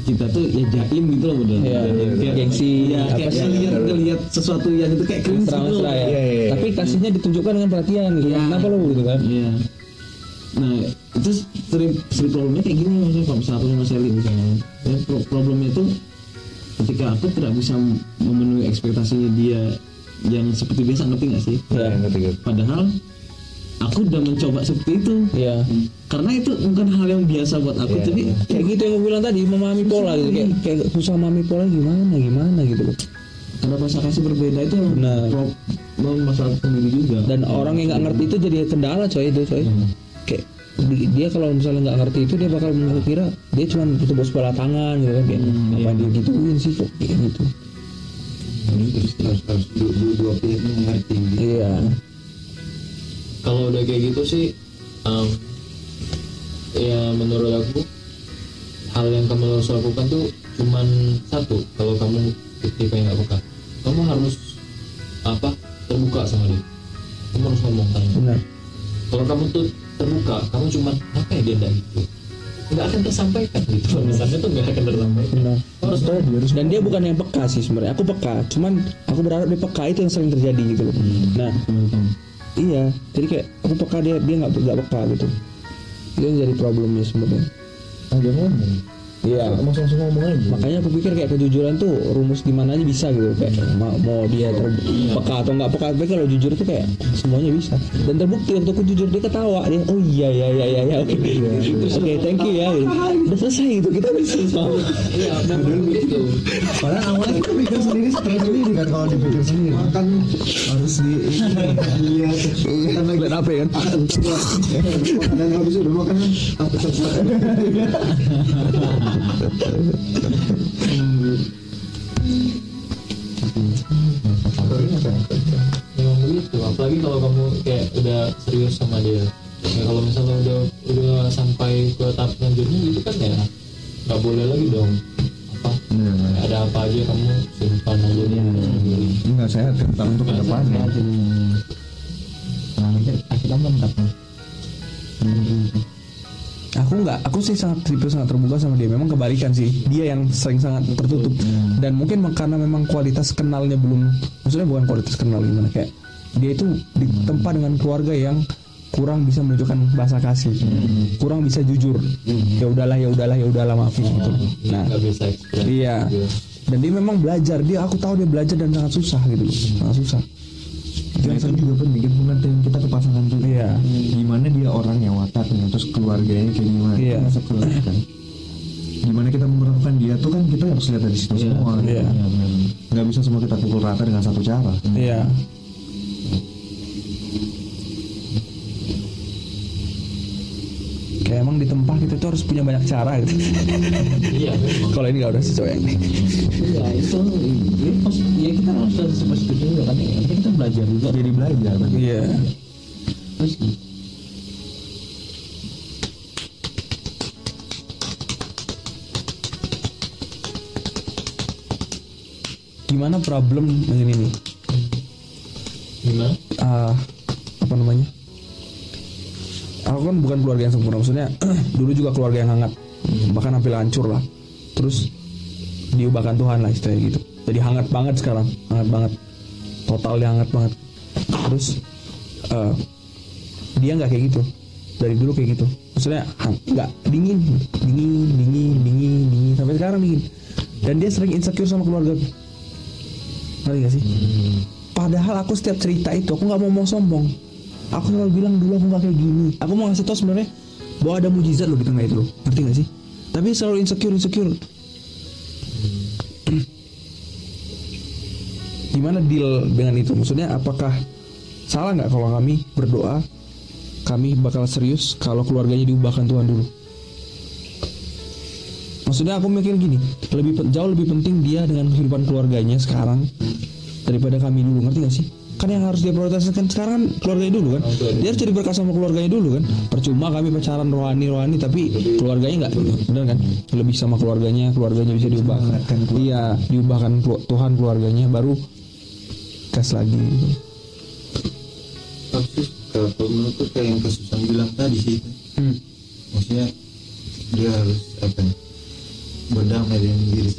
kita tuh ya jaim gitu loh model Iya, kayak gengsi, ya, kayak sih? ngeliat sesuatu yang itu kayak cringe gitu ya. Iya, iya. Tapi kasihnya ditunjukkan dengan perhatian gitu. Iya. Kenapa lo gitu kan? Iya. Nah itu sering sering problemnya kayak gini maksudnya kalau misalnya aku sama Sally misalnya, ya, pro- problemnya itu ketika aku tidak bisa memenuhi ekspektasi dia yang seperti biasa ngerti nggak sih? Iya. ngerti ngerti. Padahal aku udah mencoba seperti itu. Iya. Karena itu bukan hal yang biasa buat aku, Iya, tapi Kayak gitu yang gue bilang tadi memahami pola gitu kayak kayak susah memahami pola gimana gimana gitu loh. karena bahasa kasih berbeda itu Benar. pro- masalah sendiri juga. Dan orang yang nggak ngerti itu jadi kendala coy itu coy. Kayak di- dia kalau misalnya nggak ngerti itu dia bakal mengira dia cuma butuh bos bola tangan gitu kan kayak apa dia gituin sih kok kayak gitu. terus harus harus dua, dua, dua pihak mengerti Iya. kalau udah kayak gitu sih um, ya menurut aku hal yang kamu harus lakukan tuh cuman satu kalau kamu tipe yang gak peka kamu harus apa terbuka sama dia kamu harus ngomong tanya Benar. kalau kamu tuh terbuka kamu cuman apa ya dia nggak gitu nggak akan tersampaikan gitu misalnya tuh nggak akan tersampaikan. Kamu harus ngomong. Dan dia bukan yang peka sih sebenarnya. Aku peka, cuman aku berharap dia peka itu yang sering terjadi gitu loh. Nah, iya. Jadi kayak aku peka dia dia nggak nggak peka gitu. Itu yang jadi problemnya sebenarnya. agak ngomong Iya. langsung langsung ngomong aja. Makanya aku pikir kayak kejujuran tuh rumus di mana aja bisa gitu. Kayak mau, mau dia ter- peka atau nggak peka. Tapi kalau jujur tuh kayak semuanya bisa. Dan terbukti waktu aku jujur dia ketawa. Dia oh iya iya iya iya iya oke. [laughs] Oke thank you ya. Udah selesai gitu kita bisa iya memang gitu. padahal awalnya kita pikir sendiri stres sendiri kan kalau dipikir sendiri. Kan harus di lihat kan lagi lihat apa kan makanan habis udah makanan apa [laughs] memang begitu apalagi kalau kamu kayak udah serius sama dia. Ya kalau misalnya udah udah sampai ke tahap selanjutnya gitu kan ya nggak boleh lagi dong. Apa? Ada apa aja kamu simpan aja. Dia sendiri enggak sehat tentang untuk ke depannya Nah, akhir akhirnya mantap nih. Aku nggak aku sih sangat tipe sangat terbuka sama dia. Memang kebalikan sih. Dia yang sering sangat tertutup. Dan mungkin karena memang kualitas kenalnya belum maksudnya bukan kualitas kenal gimana kayak dia itu ditempa dengan keluarga yang kurang bisa menunjukkan bahasa kasih. Kurang bisa jujur. Ya udahlah ya udahlah ya udahlah maafin gitu. Nah nggak bisa ekspresi iya. dan dia memang belajar. Dia aku tahu dia belajar dan sangat susah gitu. Sangat susah Itu juga penting kan pengertian kita ke pasangan juga. Iya. gimana dia orangnya wataknya terus keluarganya kayak gimana? Iya. Masuk ke kan? Gimana kita memperlakukan dia tuh kan kita harus lihat dari situ semua. Iya. nggak bisa semua kita pukul rata dengan satu cara. Iya ya emang di tempat kita tuh harus punya banyak cara gitu. Iya kalau ini gak udah sesuai cowok yang ini. Iya itu ya, pos, ya kita harus dari positif juga kan ya, kita belajar juga. Jadi belajar. Kan iya. Terus? Gimana problem dengan ini? Gimana? Uh, apa namanya? Aku kan bukan keluarga yang sempurna maksudnya [clears throat] dulu juga keluarga yang hangat. Bahkan hampir hancur lah. Terus diubahkan Tuhan lah istilahnya gitu. Jadi hangat banget sekarang hangat banget. Totalnya hangat banget. Terus eh, dia nggak kayak gitu. Dari dulu kayak gitu. Maksudnya nggak dingin. Dingin dingin dingin dingin. Sampai sekarang dingin. Dan dia sering insecure sama keluarga. Ngerti gak sih? Padahal aku setiap cerita itu aku nggak mau mau sombong. Aku selalu bilang dulu aku nggak kayak gini. Aku mau ngasih tau sebenarnya bahwa ada mujizat loh di tengah itu loh. Ngerti gak sih? Tapi selalu insecure insecure. [clears throat] Gimana deal dengan itu? Maksudnya apakah salah nggak kalau kami berdoa kami bakal serius kalau keluarganya diubahkan Tuhan dulu? Maksudnya aku mikir gini, lebih jauh lebih penting dia dengan kehidupan keluarganya sekarang daripada kami dulu, ngerti gak sih? Kan yang harus dia prioritaskan sekarang kan keluarganya dulu kan. Dia harus jadi berkat sama keluarganya dulu kan. Percuma kami pacaran rohani-rohani tapi keluarganya nggak, benar kan? Lebih sama keluarganya, keluarganya bisa diubahkan. Iya, diubahkan Tuhan keluarganya baru gas lagi. Tapi kalau menurutku kayak yang kesusahan bilang tadi sih. Hmm. maksudnya dia harus apa ya, berdamai dengan diri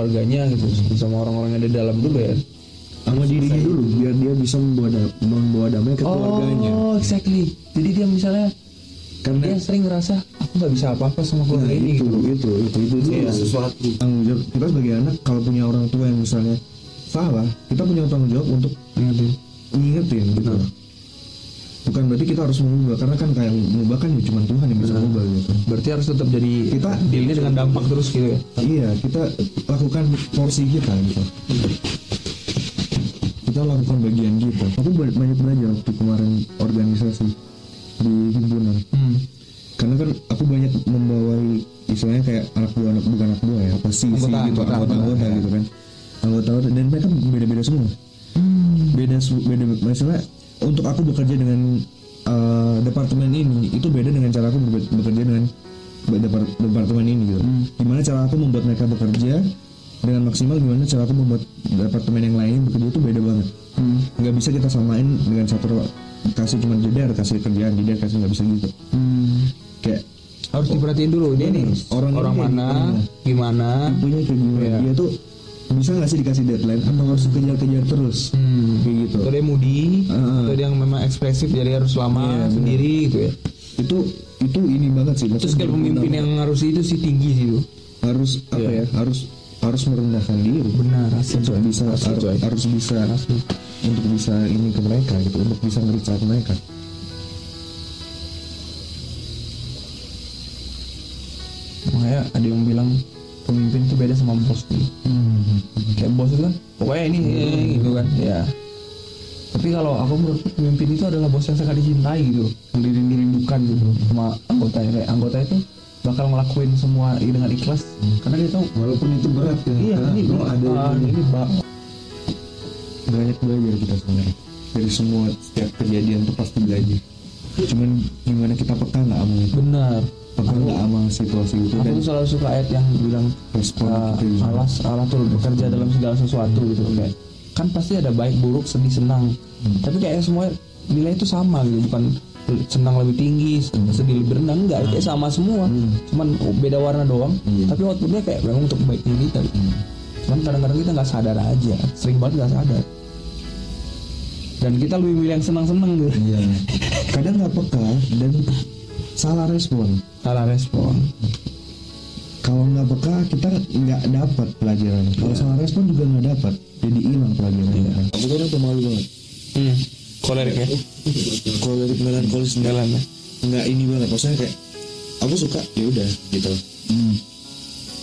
keluarganya gitu, sama orang-orang yang ada di dalam dulu ya. sama dirinya dulu biar dia bisa membawa da- membawa damai ke keluarganya Oh, exactly. Jadi dia misalnya karena dia sering ngerasa aku nggak bisa apa-apa sama keluarga Nah, ini itu, gitu. itu itu itu itu Iya, sesuatu tanggung jawab kita sebagai anak kalau punya orang tua yang misalnya salah kita punya tanggung jawab untuk Ngerti? ngingetin gitu bukan berarti kita harus mengubah karena kan kayak mengubah kan ya cuma Tuhan yang bisa mengubah gitu Berarti harus tetap jadi Kita- dealnya dengan dampak terus gitu ya. Iya kita lakukan porsi kita gitu bisa nggak sih dikasih deadline atau harus kejar-kejar terus Hmm. kayak gitu Atau dia moody, dia yang memang ekspresif jadi harus lama Iya, benar. sendiri gitu ya. itu itu ini banget sih Itu maksudnya skill pemimpin yang harus itu sih tinggi sih tuh. harus apa Iya. ya harus harus merendahkan diri Benar, asli untuk bisa Asli, harus, harus bisa untuk bisa ini ke mereka gitu untuk bisa ngereach out mereka Makanya ada yang bilang pemimpin itu beda sama bos gitu. Kayak bos itu kan, pokoknya ini eh, gitu kan, ya. Tapi kalau aku menurut pemimpin itu adalah bos yang sangat dicintai gitu, yang dirin- dirindukan gitu sama anggotanya. Kayak anggota itu bakal ngelakuin semua dengan ikhlas, karena dia tahu walaupun itu berat ya iya ini kalau ada ah, yang ini bak banyak belajar kita sebenarnya dari semua setiap kejadian tuh pasti belajar cuman gimana kita peka nggak itu benar. Peka nggak sama situasi itu? Aku tuh selalu suka ayat yang bilang respon uh, kita juga. Allah Allah tuh bekerja dalam segala sesuatu gitu. Kayak kan pasti ada baik buruk sedih senang. Tapi kayak semua nilai itu sama gitu. Bukan senang lebih tinggi sedih lebih rendah enggak. Kayak sama semua. Cuman beda warna doang. Tapi outputnya kayak memang untuk baiknya kita gitu. cuman kadang-kadang kita nggak sadar aja. Sering banget nggak sadar. Dan kita lebih milih yang senang-senang gitu. Iya. [laughs] kadang nggak peka dan salah respon. Salah respon. Kalau nggak peka kita nggak dapat pelajaran. Kalau salah respon juga nggak dapat jadi hilang pelajarannya kan aku tuh orang pemalu banget. Hmm. kolerik ya? Kalau dari melankolis. Jalan ya? Nggak ini banget. Maksudnya kayak aku suka ya udah gitu.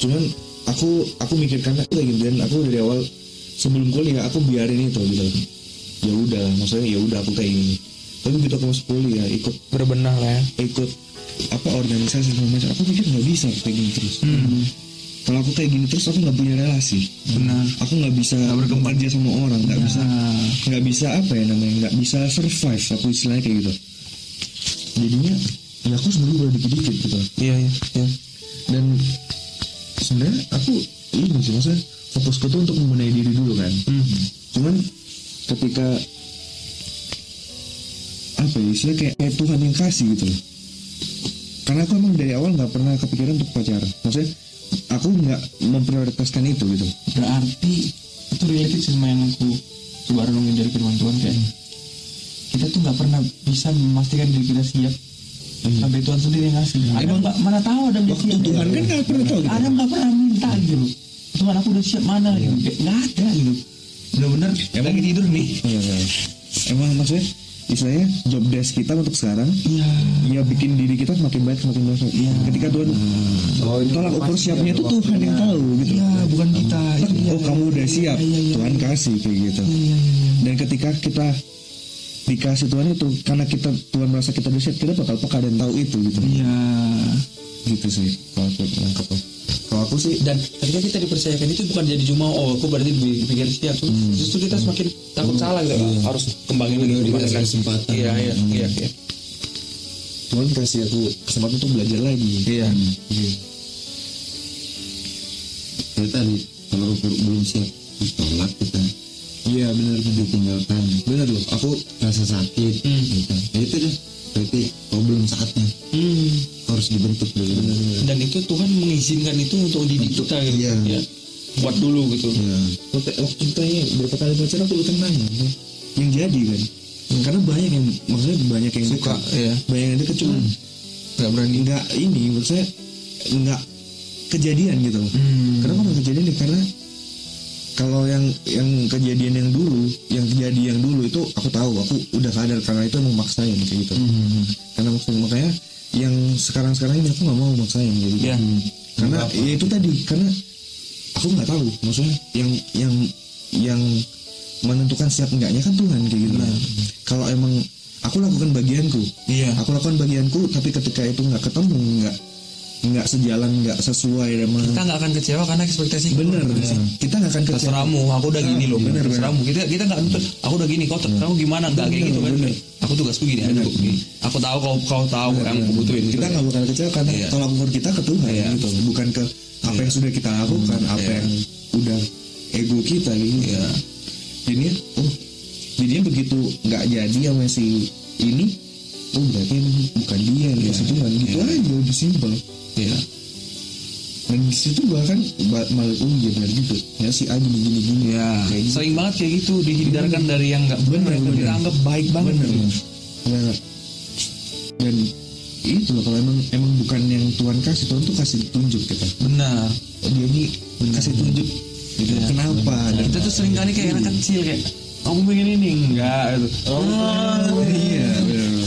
Cuman aku aku mikir karena aku kayak gitu dan aku dari awal sebelum kuliah aku biarin itu gitu. Ya udah maksudnya ya udah aku kayak gini. Tapi begitu aku masuk kuliah ikut berbenah lah ya. Ikut apa organisasi segala macam. Aku pikir nggak bisa kayak gini terus. Kalau aku kayak gini terus aku nggak punya relasi. Benar. Aku nggak bisa berkembang. aja sama orang nggak bisa nggak bisa apa ya namanya nggak bisa survive aku istilahnya kayak gitu. Jadinya ya aku harus berubah dikit-dikit gitu. Iya iya iya. Dan sebenarnya aku ini sih maksudnya fokusku tuh untuk membenahi diri dulu kan. Cuman ketika apa ya istilahnya kayak, kayak Tuhan yang kasih gitu loh karena aku emang dari awal nggak pernah kepikiran untuk pacaran. Maksudnya aku nggak memprioritaskan itu gitu. Berarti itu related sama yang aku coba renungin dari firman Tuhan kayak kita tuh nggak pernah bisa memastikan diri kita siap sampai Tuhan sendiri yang ngasih. Adam nggak? Mana tahu Adam dia waktu siap. Tuhan kan nggak pernah tahu gitu. Adam nggak pernah minta gitu. Tuhan aku udah siap mana gitu. Kayak nggak ada gitu. Bener-bener lagi tidur nih. Iya, iya. emang maksudnya istilahnya job desk kita untuk sekarang iya. ya bikin diri kita semakin baik semakin baik. Ketika Tuhan Oh, tolak ukur siapnya itu Tuhan yang tahu gitu. Iya bukan kita. Kan, Iya, oh kamu udah siap. iya, iya, Tuhan kasih kayak gitu. Iya, iya. dan ketika kita dikasih Tuhan itu karena kita Tuhan merasa kita udah siap kita bakal peka dan tahu itu gitu. Iya. Gitu sih kalau aku menangkap kalau aku sih dan ketika kita dipercayakan itu bukan jadi cuma oh aku berarti pikir siap justru kita semakin takut salah gitu harus kembangin lagi dikasih kan kesempatan. iya iya iya iya. Tuhan kasih aku kesempatan untuk belajar lagi. Iya. Itu tadi kalau belum siap ditolak kita. Iya benar benar. Ditinggalkan. Benar loh aku rasa sakit. Hmm. gitu. Ya itu deh berarti oh belum saatnya. Hmm. harus dibentuk dulu. Dan itu Tuhan mengizinkan itu untuk didik kita gitu. Iya. ya buat dulu gitu. Ya waktu waktu tanya berapa kali pacaran aku udah nanya yang jadi kan. Karena banyak yang maksudnya banyak yang Suka, dekat. iya. banyak yang dekat cuma nggak berani. nggak ini maksudnya nggak kejadian gitu. Loh kenapa nggak kejadian? Ya karena kalau yang yang kejadian yang dulu yang terjadi yang dulu itu aku tahu aku udah sadar karena itu emang maksain kayak gitu. Karena maksudnya makanya yang sekarang sekarang ini aku nggak mau maksain gitu. Iya. karena ya itu tadi karena aku nggak tahu maksudnya yang yang yang menentukan siap enggaknya kan Tuhan kayak gitu. Kalau emang aku lakukan bagianku Iya. aku lakukan bagianku tapi ketika itu nggak ketemu nggak nggak sejalan nggak sesuai sama kita nggak akan kecewa karena ekspektasi bener kita nggak akan kecewa. Terserahmu aku udah gini loh. Bener, bener. terserahmu. Kita kita nggak nuntut aku udah gini kau kamu gimana? Nggak kayak gitu kan? aku tugasku gini aku, gini. aku tahu kau kau tahu yang aku butuhin gitu. kita nggak bakal kecewa karena Iya. tolak ukur kita ke Tuhan Iya. gitu. bukan ke apa yang sudah kita lakukan apa Iya. yang udah ego kita gitu. Iya. jadinya oh jadinya begitu nggak jadi sama si ini oh berarti bukan dia yang dikasih Tuhan. Gitu aja udah simpel Iya. dan di situ bahkan ba- malah oh iya benar gitu ya si A gini gini gini Ya, Kayak gitu. sering banget kayak gitu dihindarkan dari yang nggak benar, yang bener. kita anggap baik banget. bener Nah, dan itu loh kalau emang emang bukan yang Tuhan kasih Tuhan tuh kasih tunjuk kita Benar. Oh, dia ini kasih tunjuk gitu kenapa dan Kita tuh sering kali kayak anak kecil kayak aku pengen ini enggak gitu. Ah, iya bener.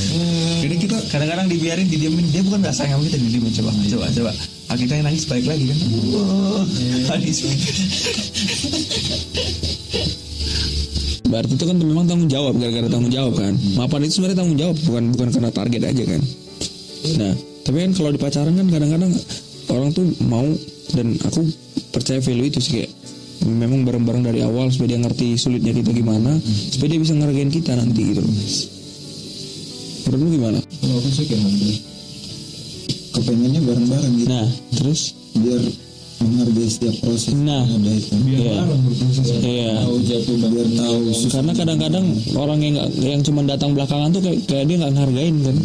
Jadi kita Kadang-kadang dibiarin didiemin dia bukan nggak sayang sama kita didiemin coba coba coba. Kita yang nangis baik lagi kan. Wah, nangis. Berarti itu kan memang tanggung jawab gara-gara tanggung jawab kan. Mapan itu sebenarnya tanggung jawab bukan bukan karena target aja kan. Nah, tapi kan kalau di pacaran kan kadang-kadang orang tuh mau dan aku percaya value itu sih kayak memang bareng-bareng dari awal supaya dia ngerti sulitnya kita gimana, supaya dia bisa ngehargain kita nanti gitu loh. Menurut lu gimana? kalau aku sih kayak gitu kepengennya bareng-bareng gitu Nah, terus biar menghargai setiap proses Nah. itu biar Iya. bareng berproses Iya. tahu jatuh biar tahu susah karena kadang-kadang orang yang nggak yang cuma datang belakangan tuh kayak, kayak dia nggak ngehargain kan.